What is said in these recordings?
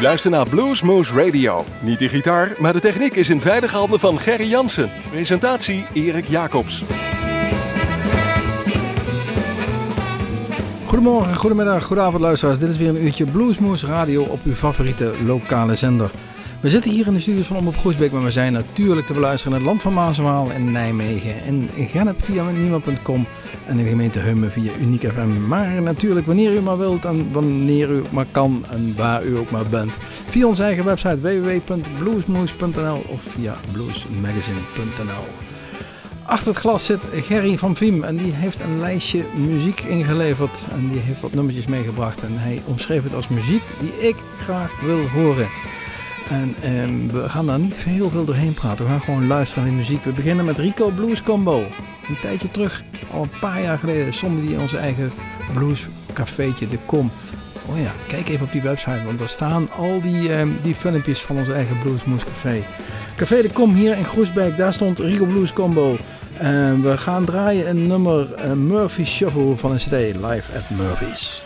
U luistert naar Bluesmoose Radio. Niet de gitaar, maar de techniek is in veilige handen van Gerry Jansen. Presentatie Erik Jacobs. Goedemorgen, goedemiddag, goedenavond luisteraars. Dit is weer een uurtje Bluesmoose Radio op uw favoriete lokale zender. We zitten hier in de studios van Omroep Groesbeek, maar we zijn natuurlijk te beluisteren in het land van Maaswaal en Nijmegen. En Gennep via niemand.com en in de gemeente Hummen via Uniek FM. Maar natuurlijk wanneer u maar wilt en wanneer u maar kan en waar u ook maar bent. Via onze eigen website www.bluesmoose.nl of via bluesmagazine.nl. Achter het glas zit Gerry van Viem en die heeft een lijstje muziek ingeleverd en die heeft wat nummertjes meegebracht. En hij omschreef het als muziek die ik graag wil horen. En ehm, we gaan daar niet heel veel doorheen praten. We gaan gewoon luisteren naar muziek. We beginnen met Rico Blues Combo. Een tijdje terug, al een paar jaar geleden, stonden die in onze eigen bluescafeetje, De Kom. Oh ja, kijk even op die website, want daar staan al die, ehm, die filmpjes van onze eigen Bluesmoes Café. Café De Kom hier in Groesbeek, daar stond Rico Blues Combo. En we gaan draaien een nummer uh, Murphy Shuffle van een CD, Live at Murphy's.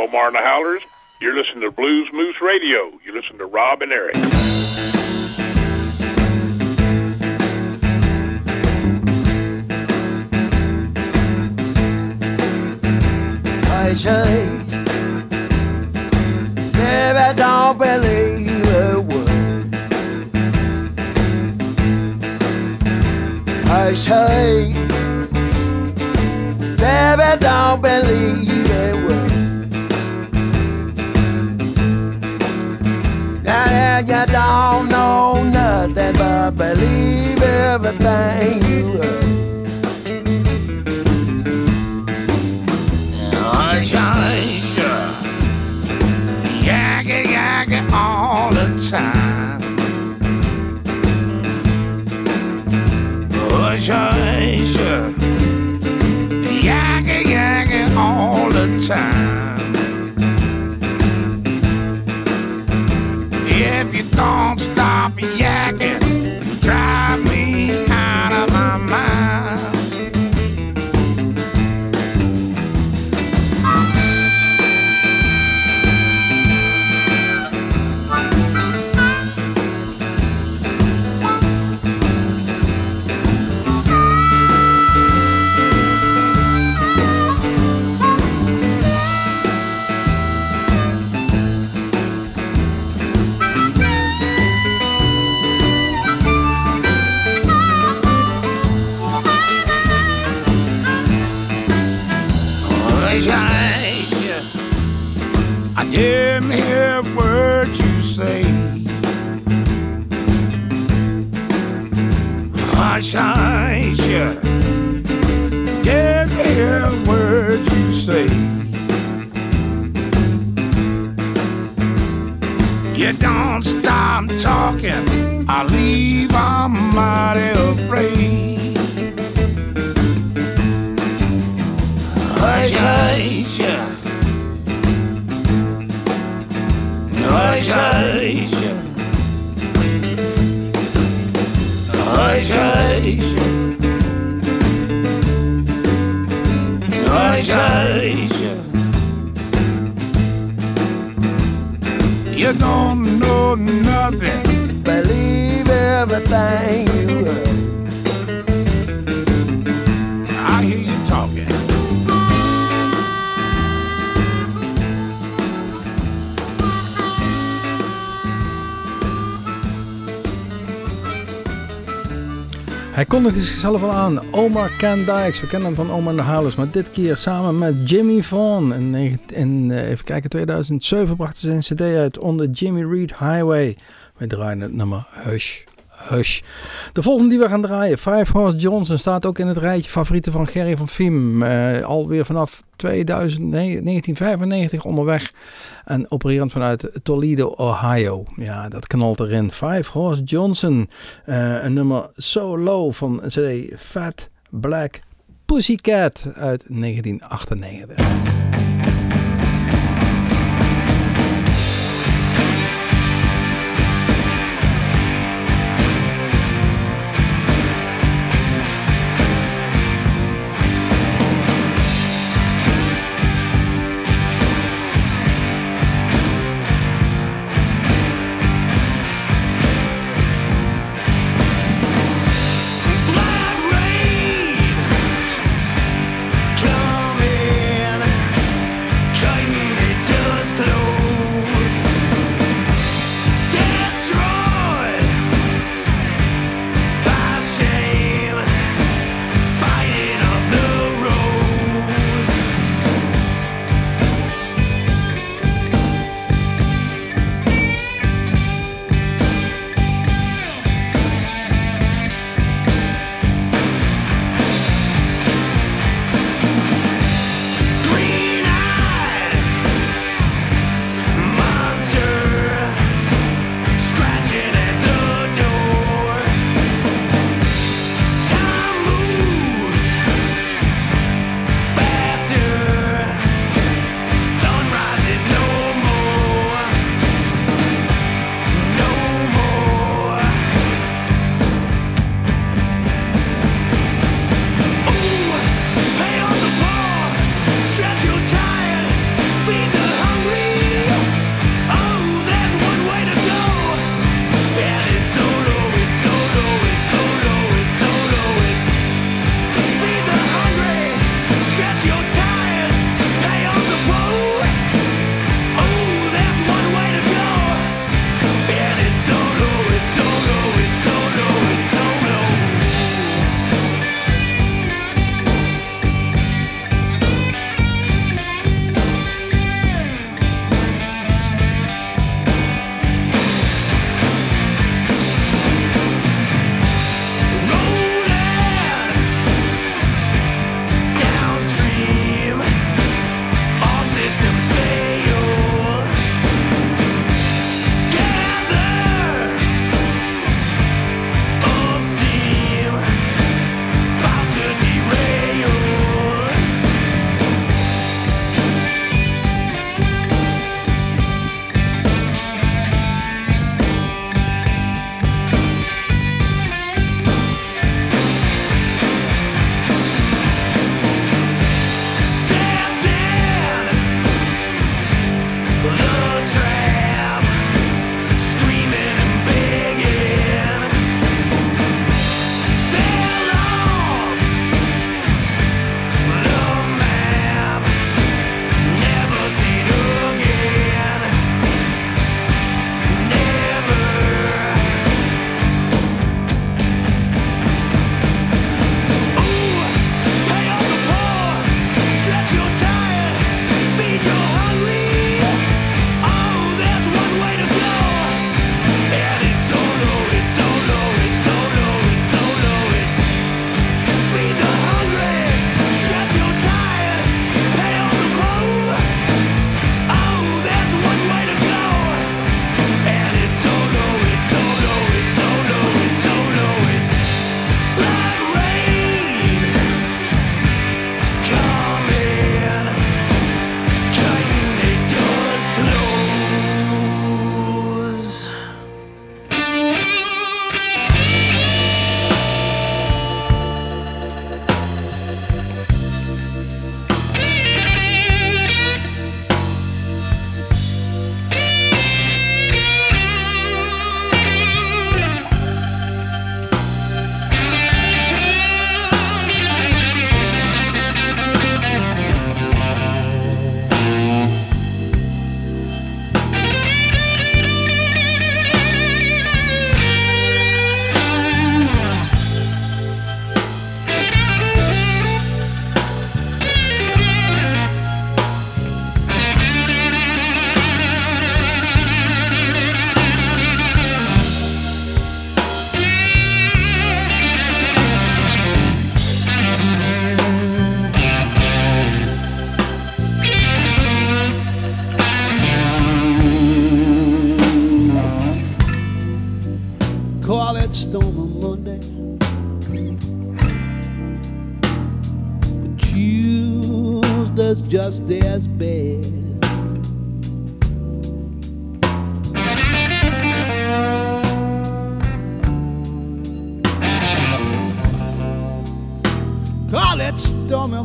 Is Omar from Omar and the Howlers. You're listening to Blues Moose Radio. You listen to Rob and Eric. I chase. Baby, don't believe a word. I say, baby, don't believe You don't know nothing but believe everything you heard. I change Yakky yakky all the time. I change Yakky yakky all the time don't stop kondigde zichzelf al aan, Omar Ken Dykes. We kennen hem van Omar de Howlers, maar dit keer samen met Jimmy negen- in eh, even kijken, 2007 brachten ze een cd uit onder Jimmy Reed Highway. We draaien het nummer Hush. Hush. De volgende die we gaan draaien, Five Horse Johnson, staat ook in het rijtje favorieten van Gerry van Fiem. Eh, alweer vanaf 2000, nee, 1995 onderweg en opererend vanuit Toledo, Ohio. Ja, dat knalt erin. Five Horse Johnson, eh, een nummer So Low van CD Fat Black Pussycat uit 1998.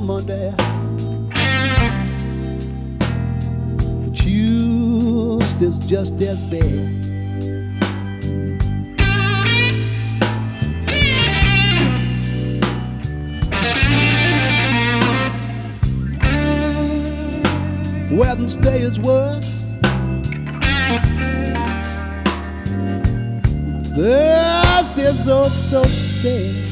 Monday. Tuesday's just as bad. Wednesday is worse. Thursday's oh so sad.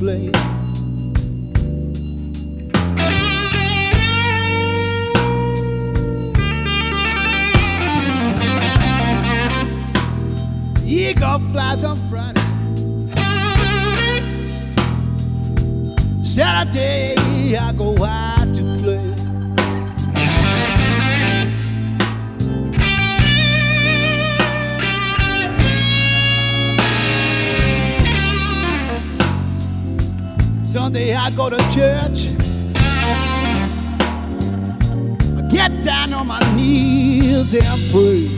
flame. Go to church. I get down on my knees and pray.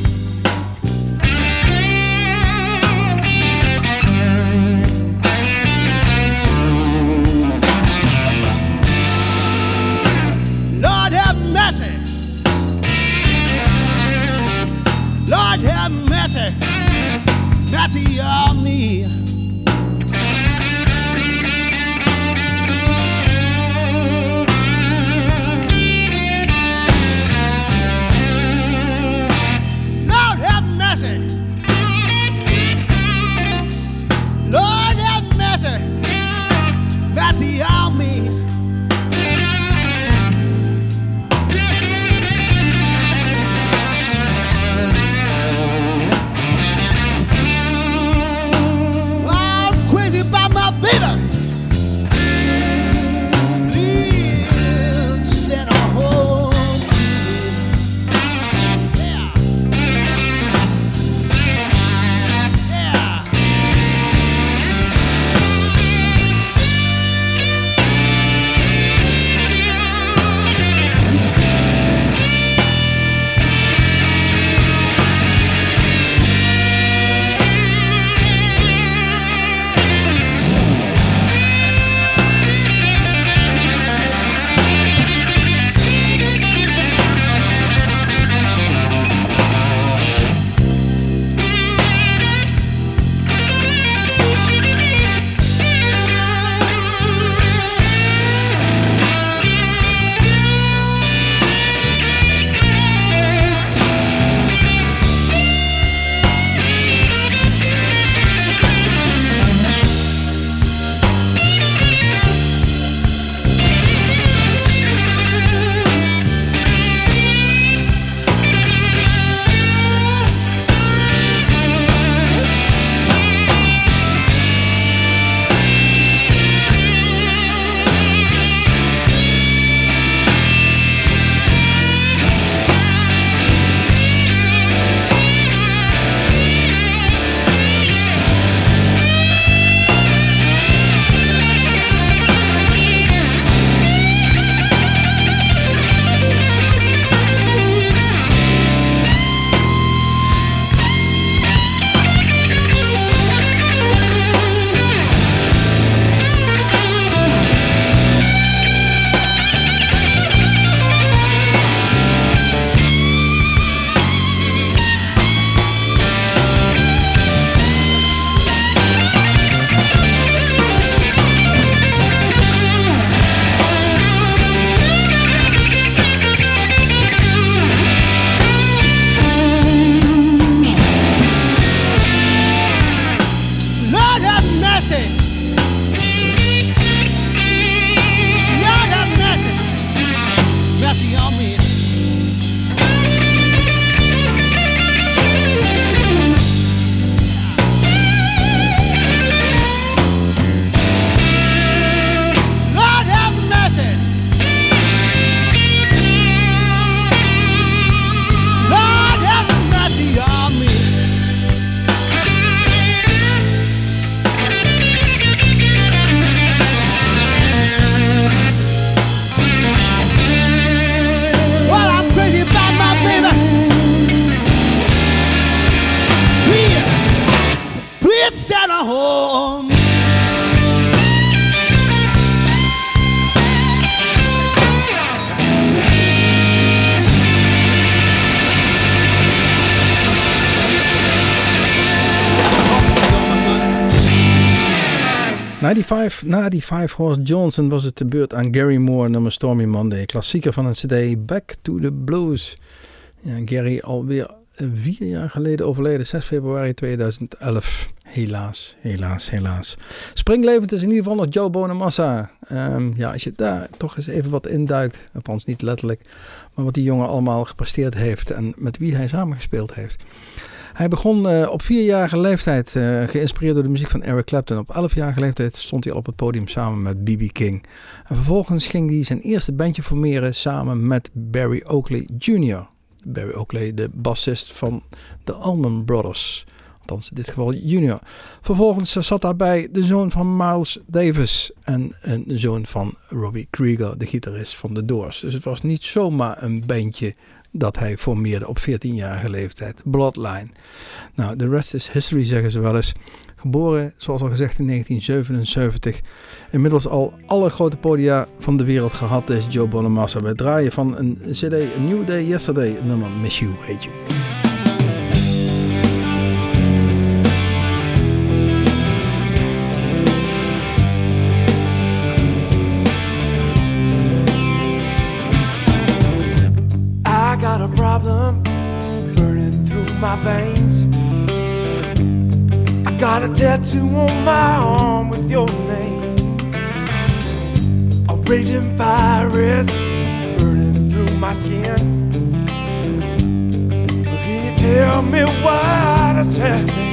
Lord have mercy. Lord have mercy. Mercy on me. 95, na die Five Horse Johnson was het de beurt aan Gary Moore, nummer Stormy Monday. Klassieker van een cd, Back to the Blues. Ja, Gary alweer vier jaar geleden overleden, 6 februari 2011. Helaas, helaas, helaas. Springlevend is in ieder geval nog Joe Bonamassa. Ehm, ja, als je daar toch eens even wat induikt, althans niet letterlijk, maar wat die jongen allemaal gepresteerd heeft en met wie hij samengespeeld heeft. Hij begon eh, op vierjarige leeftijd, eh, geïnspireerd door de muziek van Eric Clapton. Op elfjarige leeftijd stond hij al op het podium samen met B.B. King. En vervolgens ging hij zijn eerste bandje formeren samen met Barry Oakley Jr. Barry Oakley, de bassist van de Allman Brothers. Althans, in dit geval junior. Vervolgens zat daarbij de zoon van Miles Davis en een zoon van Robbie Krieger, de gitarist van The Doors. Dus het was niet zomaar een bandje dat hij formeerde op 14-jarige leeftijd. Bloodline. Nou, de rest is history, zeggen ze wel eens. Geboren, zoals al gezegd, in 1977. Inmiddels al alle grote podia van de wereld gehad is Joe Bonamassa. Wij draaien van een cd, New Day Yesterday, nummer Miss You, heet you. My veins. I got a tattoo on my arm with your name. A raging fire is burning through my skin. Can you tell me why does that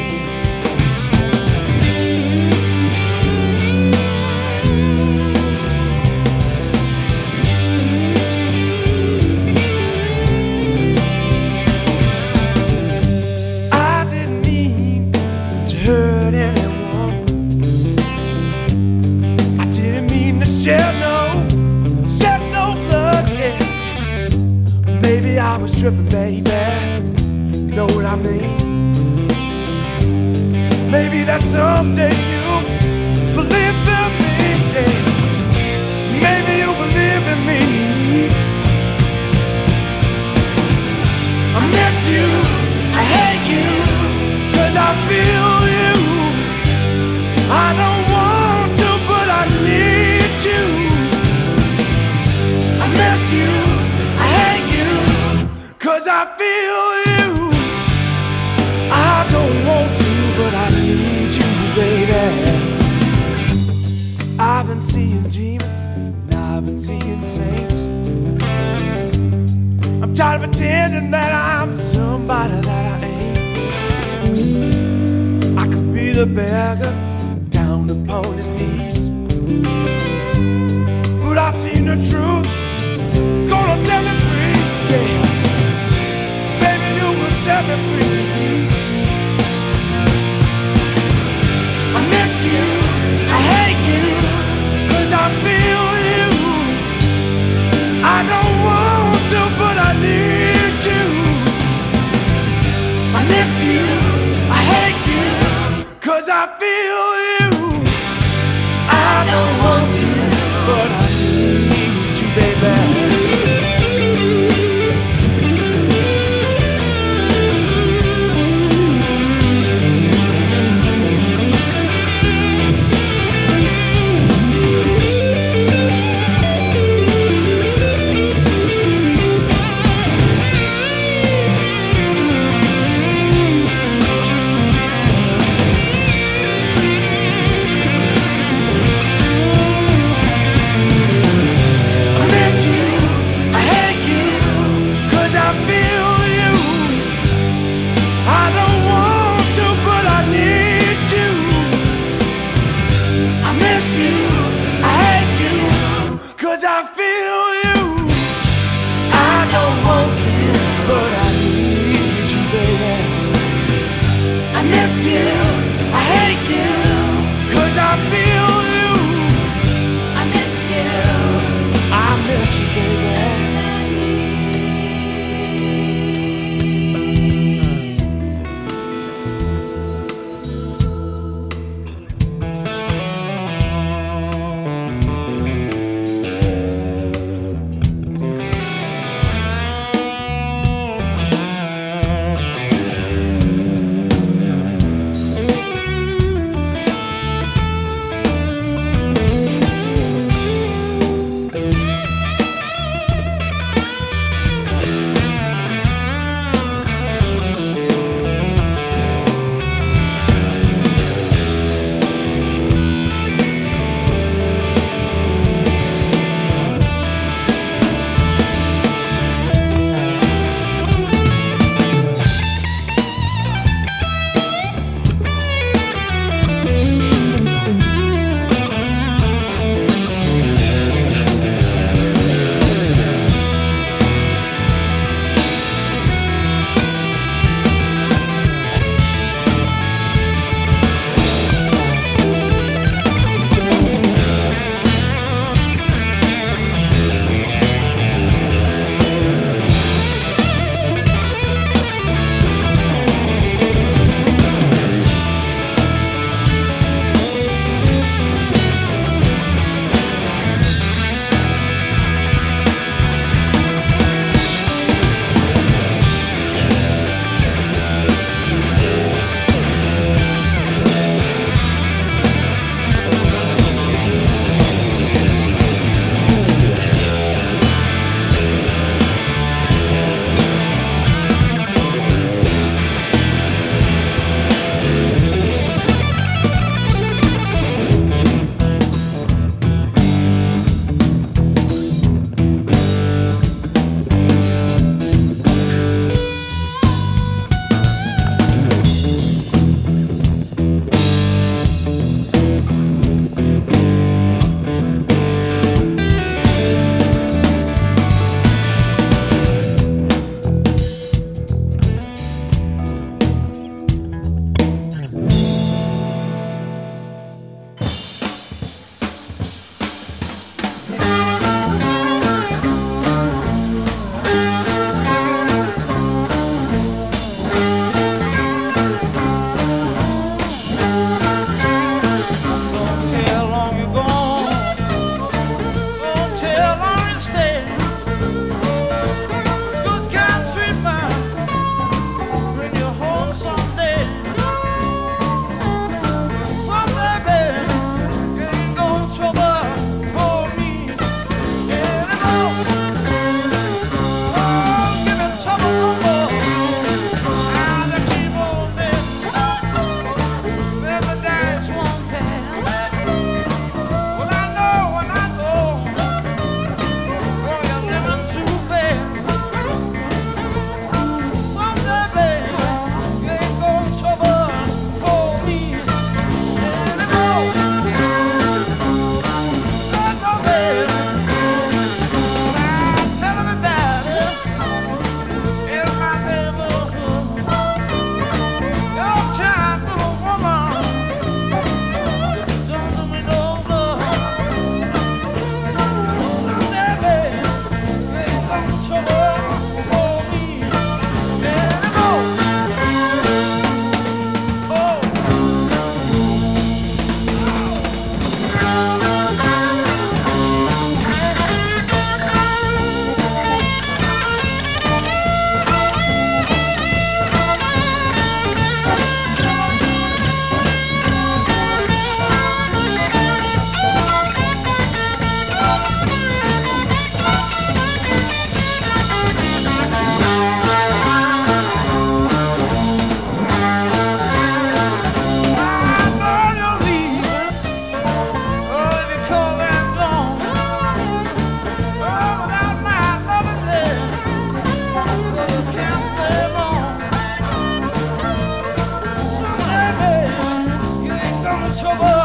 trouble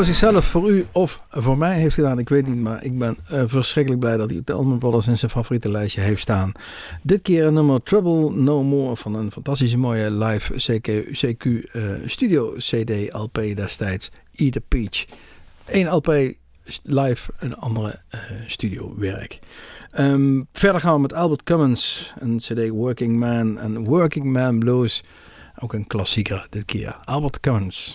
voor zichzelf, voor u of voor mij heeft gedaan, ik weet niet. Maar ik ben eh, verschrikkelijk blij dat hij op de Allman Brothers in zijn favoriete lijstje heeft staan. Dit keer een nummer Trouble No More van een fantastische mooie live CQ, eh, studio CD LP destijds. Eat a Peach. Eén LP live, een andere eh studio werk. Ehm, verder gaan we met Albert Cummins, een CD Working Man en Working Man Blues. Ook een klassieker dit keer. Albert Cummins.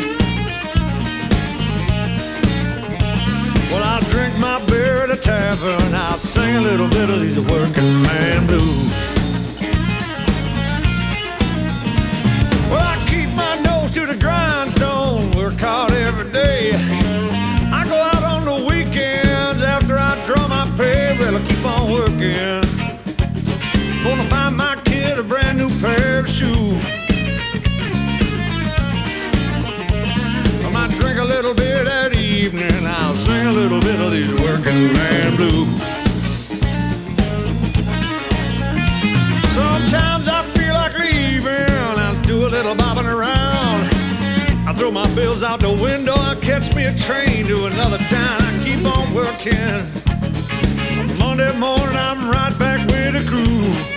Well, I'll drink my beer at a tavern. I'll sing a little bit of these working man blues. Well, I keep my nose to the grindstone, work hard every day. I go out on the weekends after I draw my pay. Well, I keep on working. Gonna buy my kid a brand new pair of shoes. I might drink a little bit that evening. I'll sing a little bit of these working man blues. Sometimes I feel like leaving. I do a little bobbing around. I throw my bills out the window. I catch me a train to another town. I keep on working. Monday morning, I'm right back with the crew.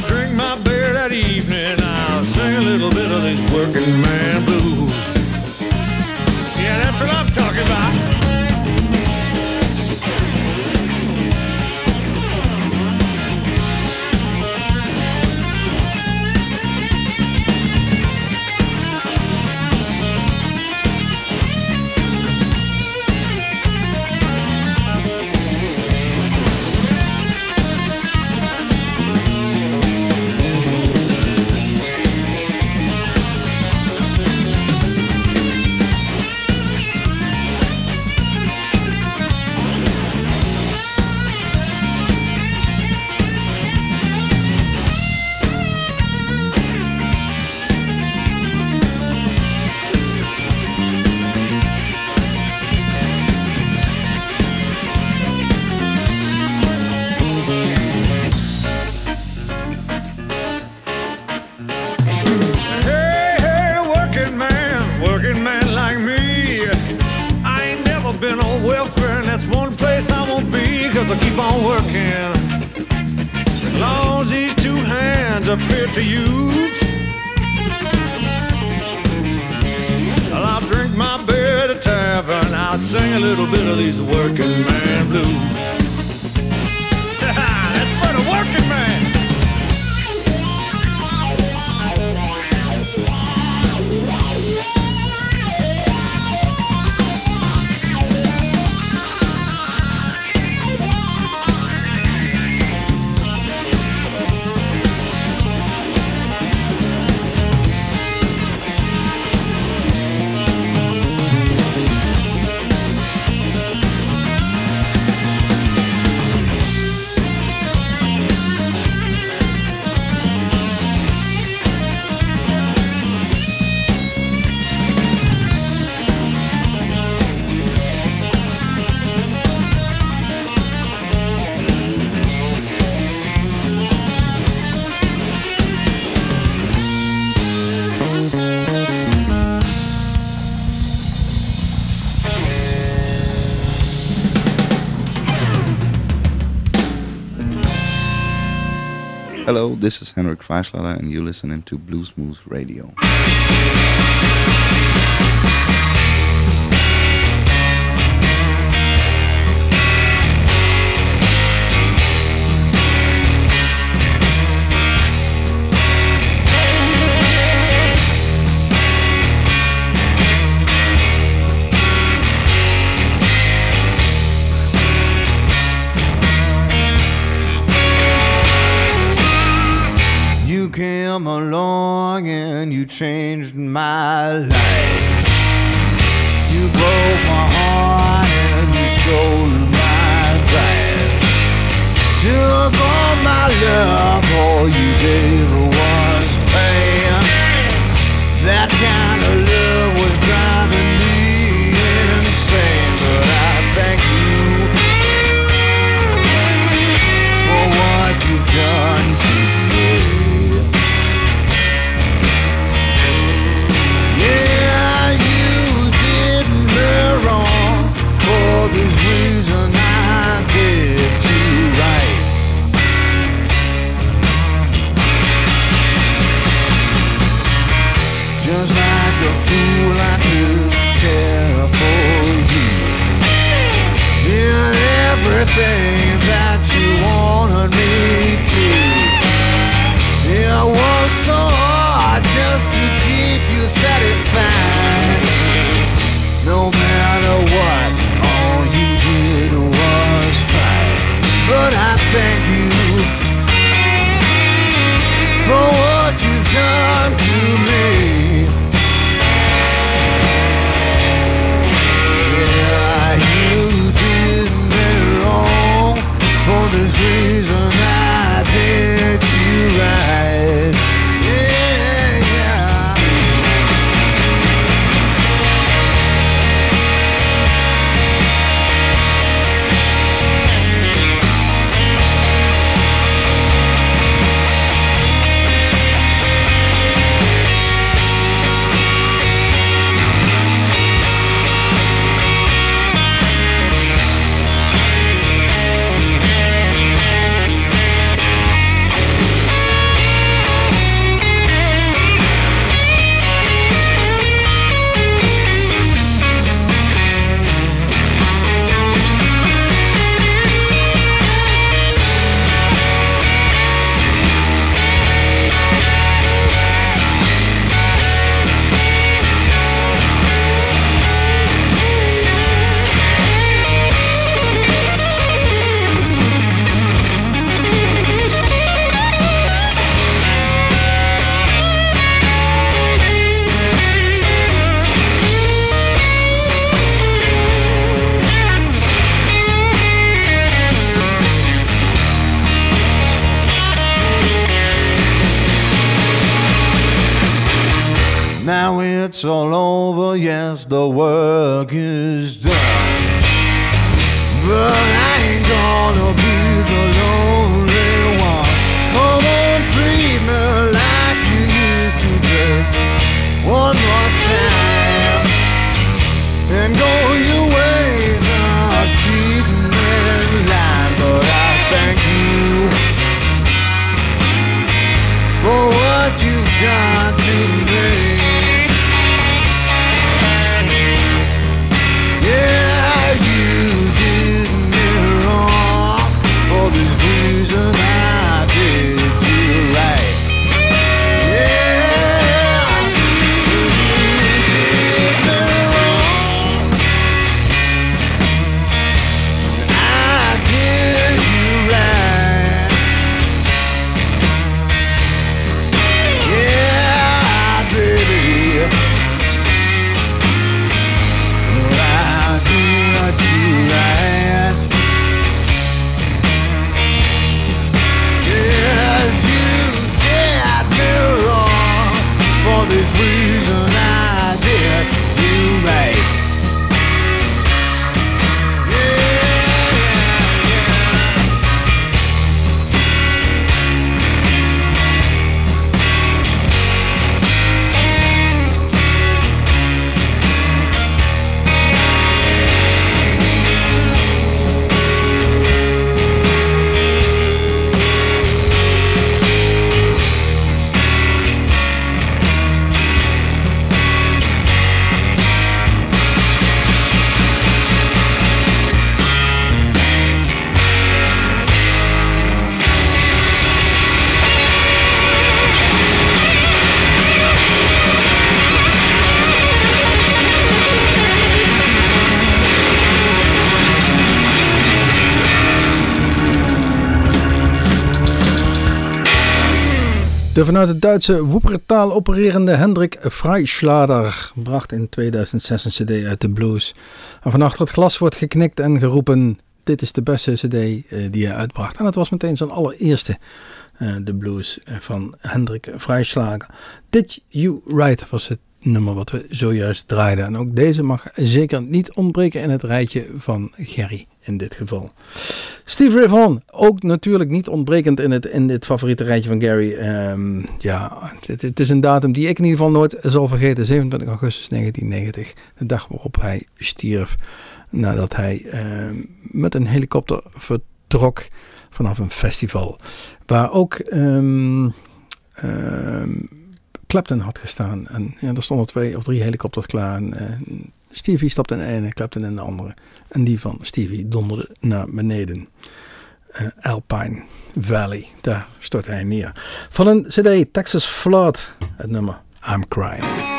I'll drink my beer that evening. I'll sing a little bit of this working man blues. Yeah, that's what I'm talking about. Hello, this is Henrik Fleischlader and you're listening to Blues Moves Radio. you changed my life. You broke my heart and you stole my pride. Took all my love, all you gave was pain. That kind. thing one more time. De vanuit het Duitse Wuppertal opererende Hendrik Freischlader bracht in 2006 een cd uit de blues. En van achter het glas wordt geknikt en geroepen, dit is de beste cd eh, die hij uitbracht. En dat was meteen zijn allereerste, eh, de blues eh, van Hendrik Freischlager. Did You Right was het nummer wat we zojuist draaiden. En ook deze mag zeker niet ontbreken in het rijtje van Gerry in dit geval. Steve Vaughan, ook natuurlijk niet ontbrekend in, het, in dit favoriete rijtje van Gary. Ehm, ja, het, is een datum die ik in ieder geval nooit zal vergeten. 27 augustus 1990, de dag waarop hij stierf. Nadat hij ehm, met een helikopter vertrok vanaf een festival. Waar ook... Um, Clapton had gestaan. En ja, er stonden twee of drie helikopters klaar. En, uh, Stevie stapte in de ene, Clapton in de andere. En die van Stevie donderde naar beneden. Uh, Alpine Valley, daar stortte hij neer. Van een CD, Texas Flood, het nummer I'm Crying.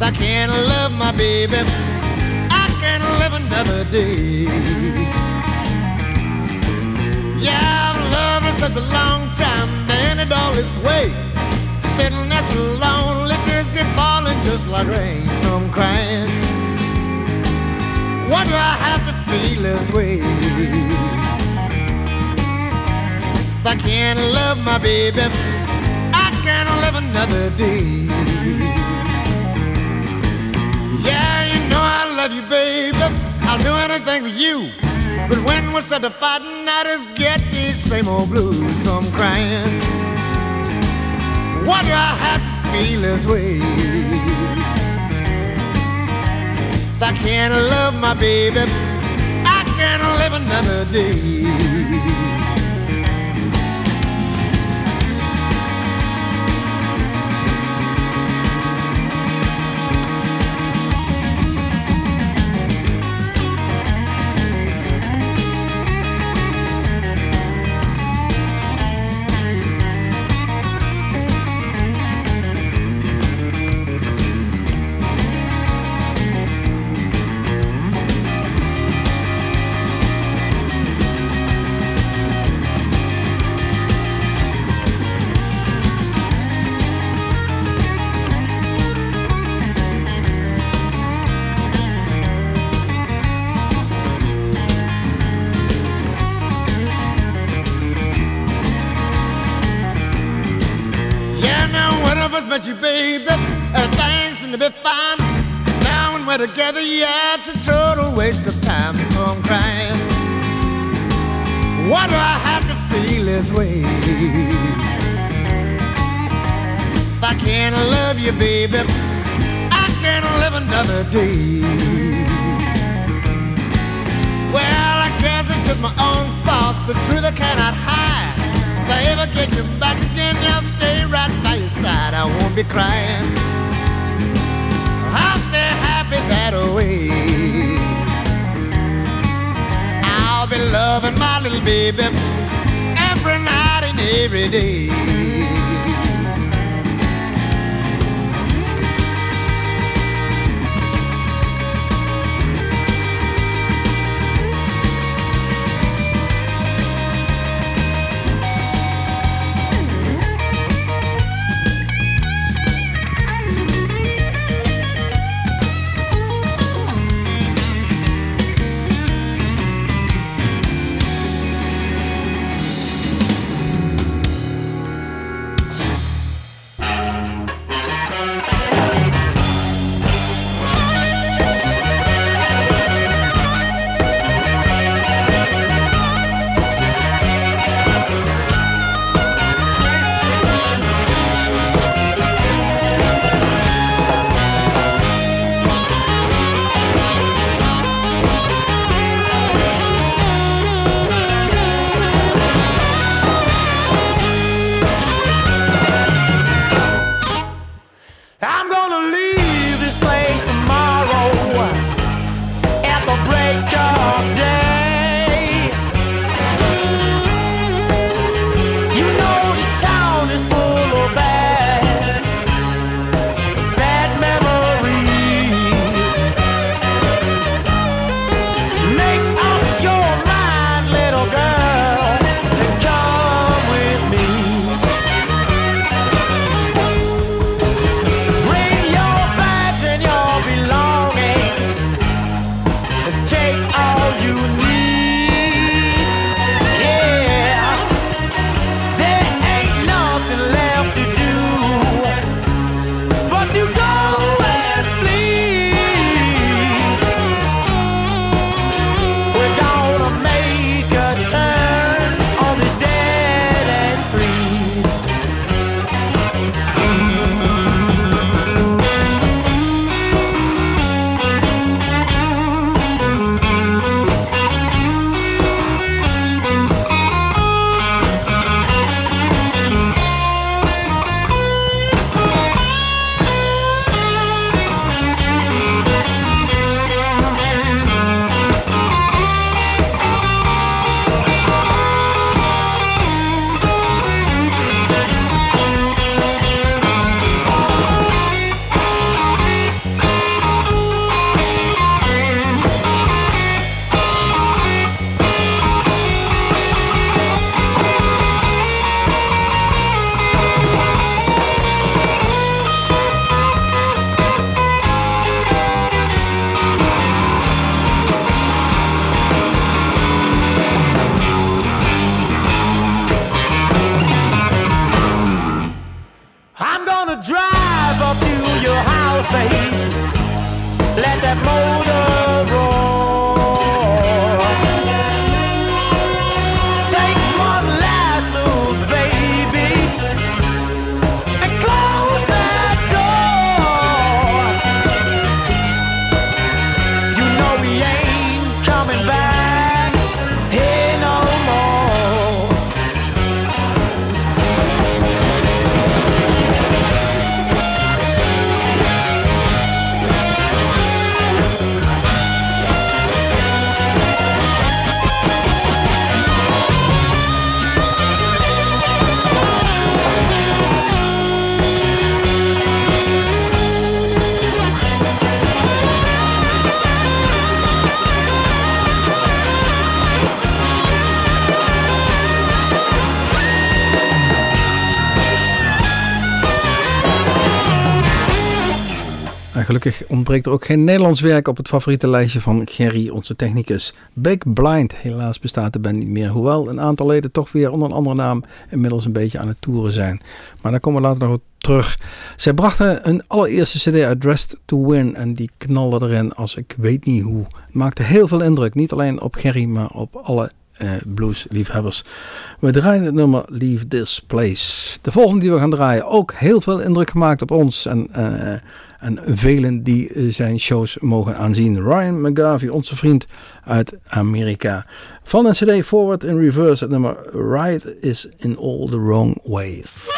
I can't love my baby, I can't live another day. Yeah, I've loved her such a long time, and it all its way. Sitting there so lonely, tears get falling just like rain, so I'm crying. Why do I have to feel this way? If I can't love my baby, I can't live another day. I'll do anything for you. But when we start to fighting, I just get these same old blues. I'm crying. Why do I have to feel this way? If I can't love my baby, I can't live another day. Crying. Why do I have to feel this way? If I can't love you, baby, I can't live another day. Well, I guess it's just my own fault. The truth I cannot hide. If I ever get you back again, I'll stay right by your side. I won't be crying. I'll stay happy that way. Loving my little baby every night and every day. Gelukkig ontbreekt er ook geen Nederlands werk op het favoriete lijstje van Gerry, onze technicus. Big Blind, helaas bestaat de band niet meer. Hoewel een aantal leden toch weer onder een andere naam inmiddels een beetje aan het toeren zijn. Maar daar komen we later nog op terug. Zij brachten een allereerste cd uit Dressed to Win en die knalde erin als ik weet niet hoe. Maakte heel veel indruk, niet alleen op Gerry, maar op alle eh, bluesliefhebbers. We draaien het nummer Leave This Place. De volgende die we gaan draaien, ook heel veel indruk gemaakt op ons en, eh, en velen die eh, zijn shows mogen aanzien. Ryan McGarvey, onze vriend uit Amerika. Van een cd Forward in Reverse, het nummer Right is in all the wrong ways.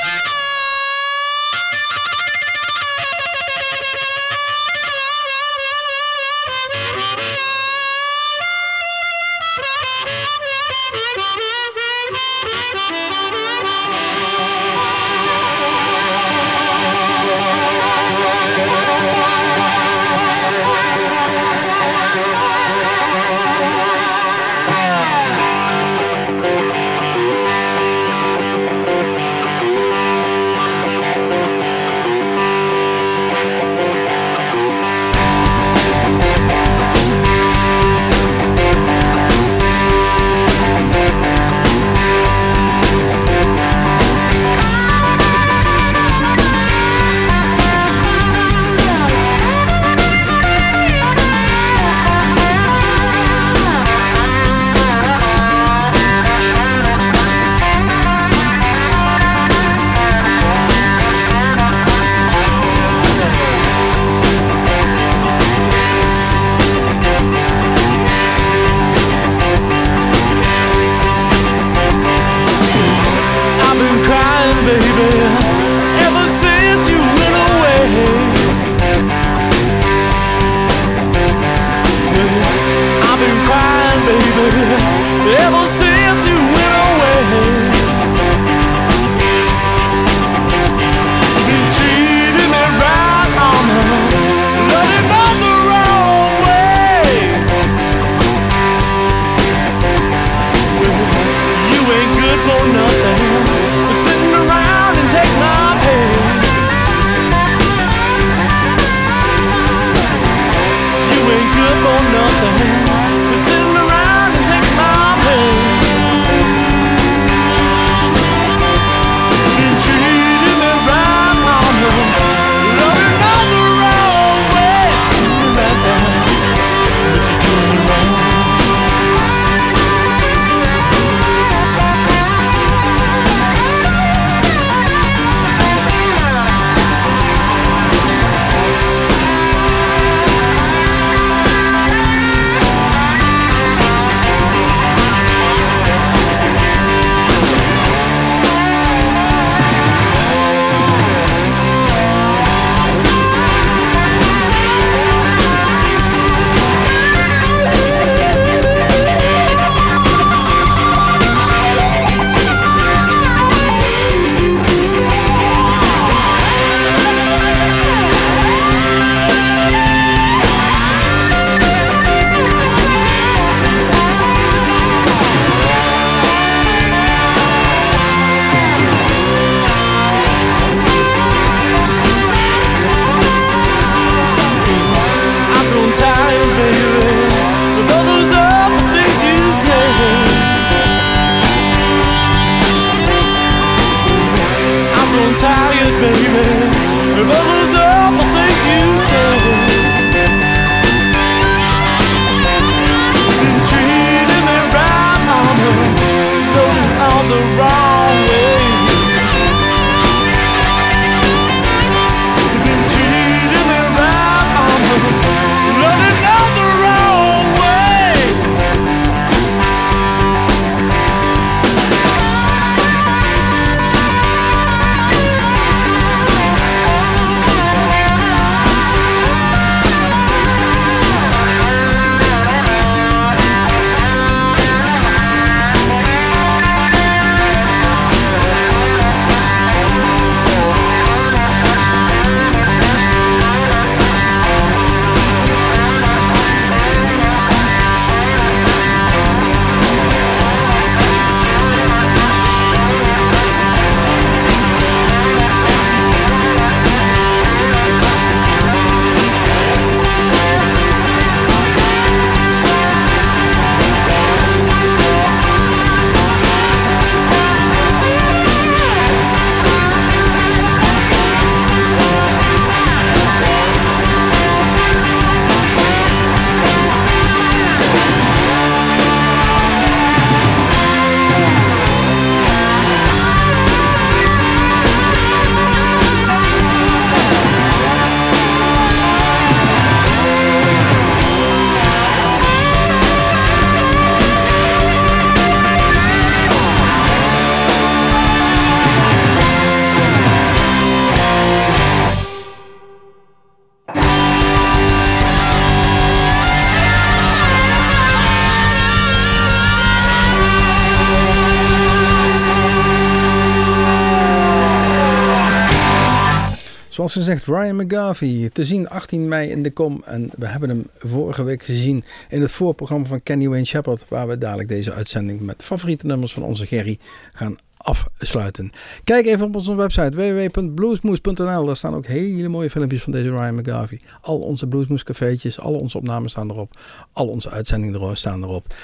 Zoals gezegd, Ryan McGarvey. Te zien 18 mei in de kom. En we hebben hem vorige week gezien in het voorprogramma van Kenny Wayne Shepherd. Waar we dadelijk deze uitzending met favoriete nummers van onze Gerry gaan afsluiten. Kijk even op onze website www.bluesmoes.nl. Daar staan ook hele mooie filmpjes van deze Ryan McGarvey. Al onze Bluesmoes cafeetjes, al onze opnames staan erop. Al onze uitzendingen staan erop.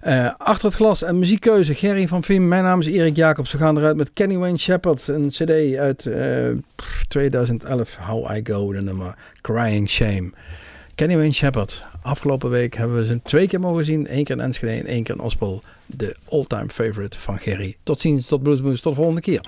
Eh, achter het glas en muziekkeuze Gerry van Viem. Mijn naam is Erik Jacobs. We gaan eruit met Kenny Wayne Shepherd. Een cd uit eh, 2011. How I Go, de nummer Crying Shame. Kenny Wayne Shepherd. Afgelopen week hebben we ze twee keer mogen zien. Eén keer in Enschede en één keer in Ospel. De all-time favorite van Gerry. Tot ziens, tot Bluesmoes. Tot de volgende keer.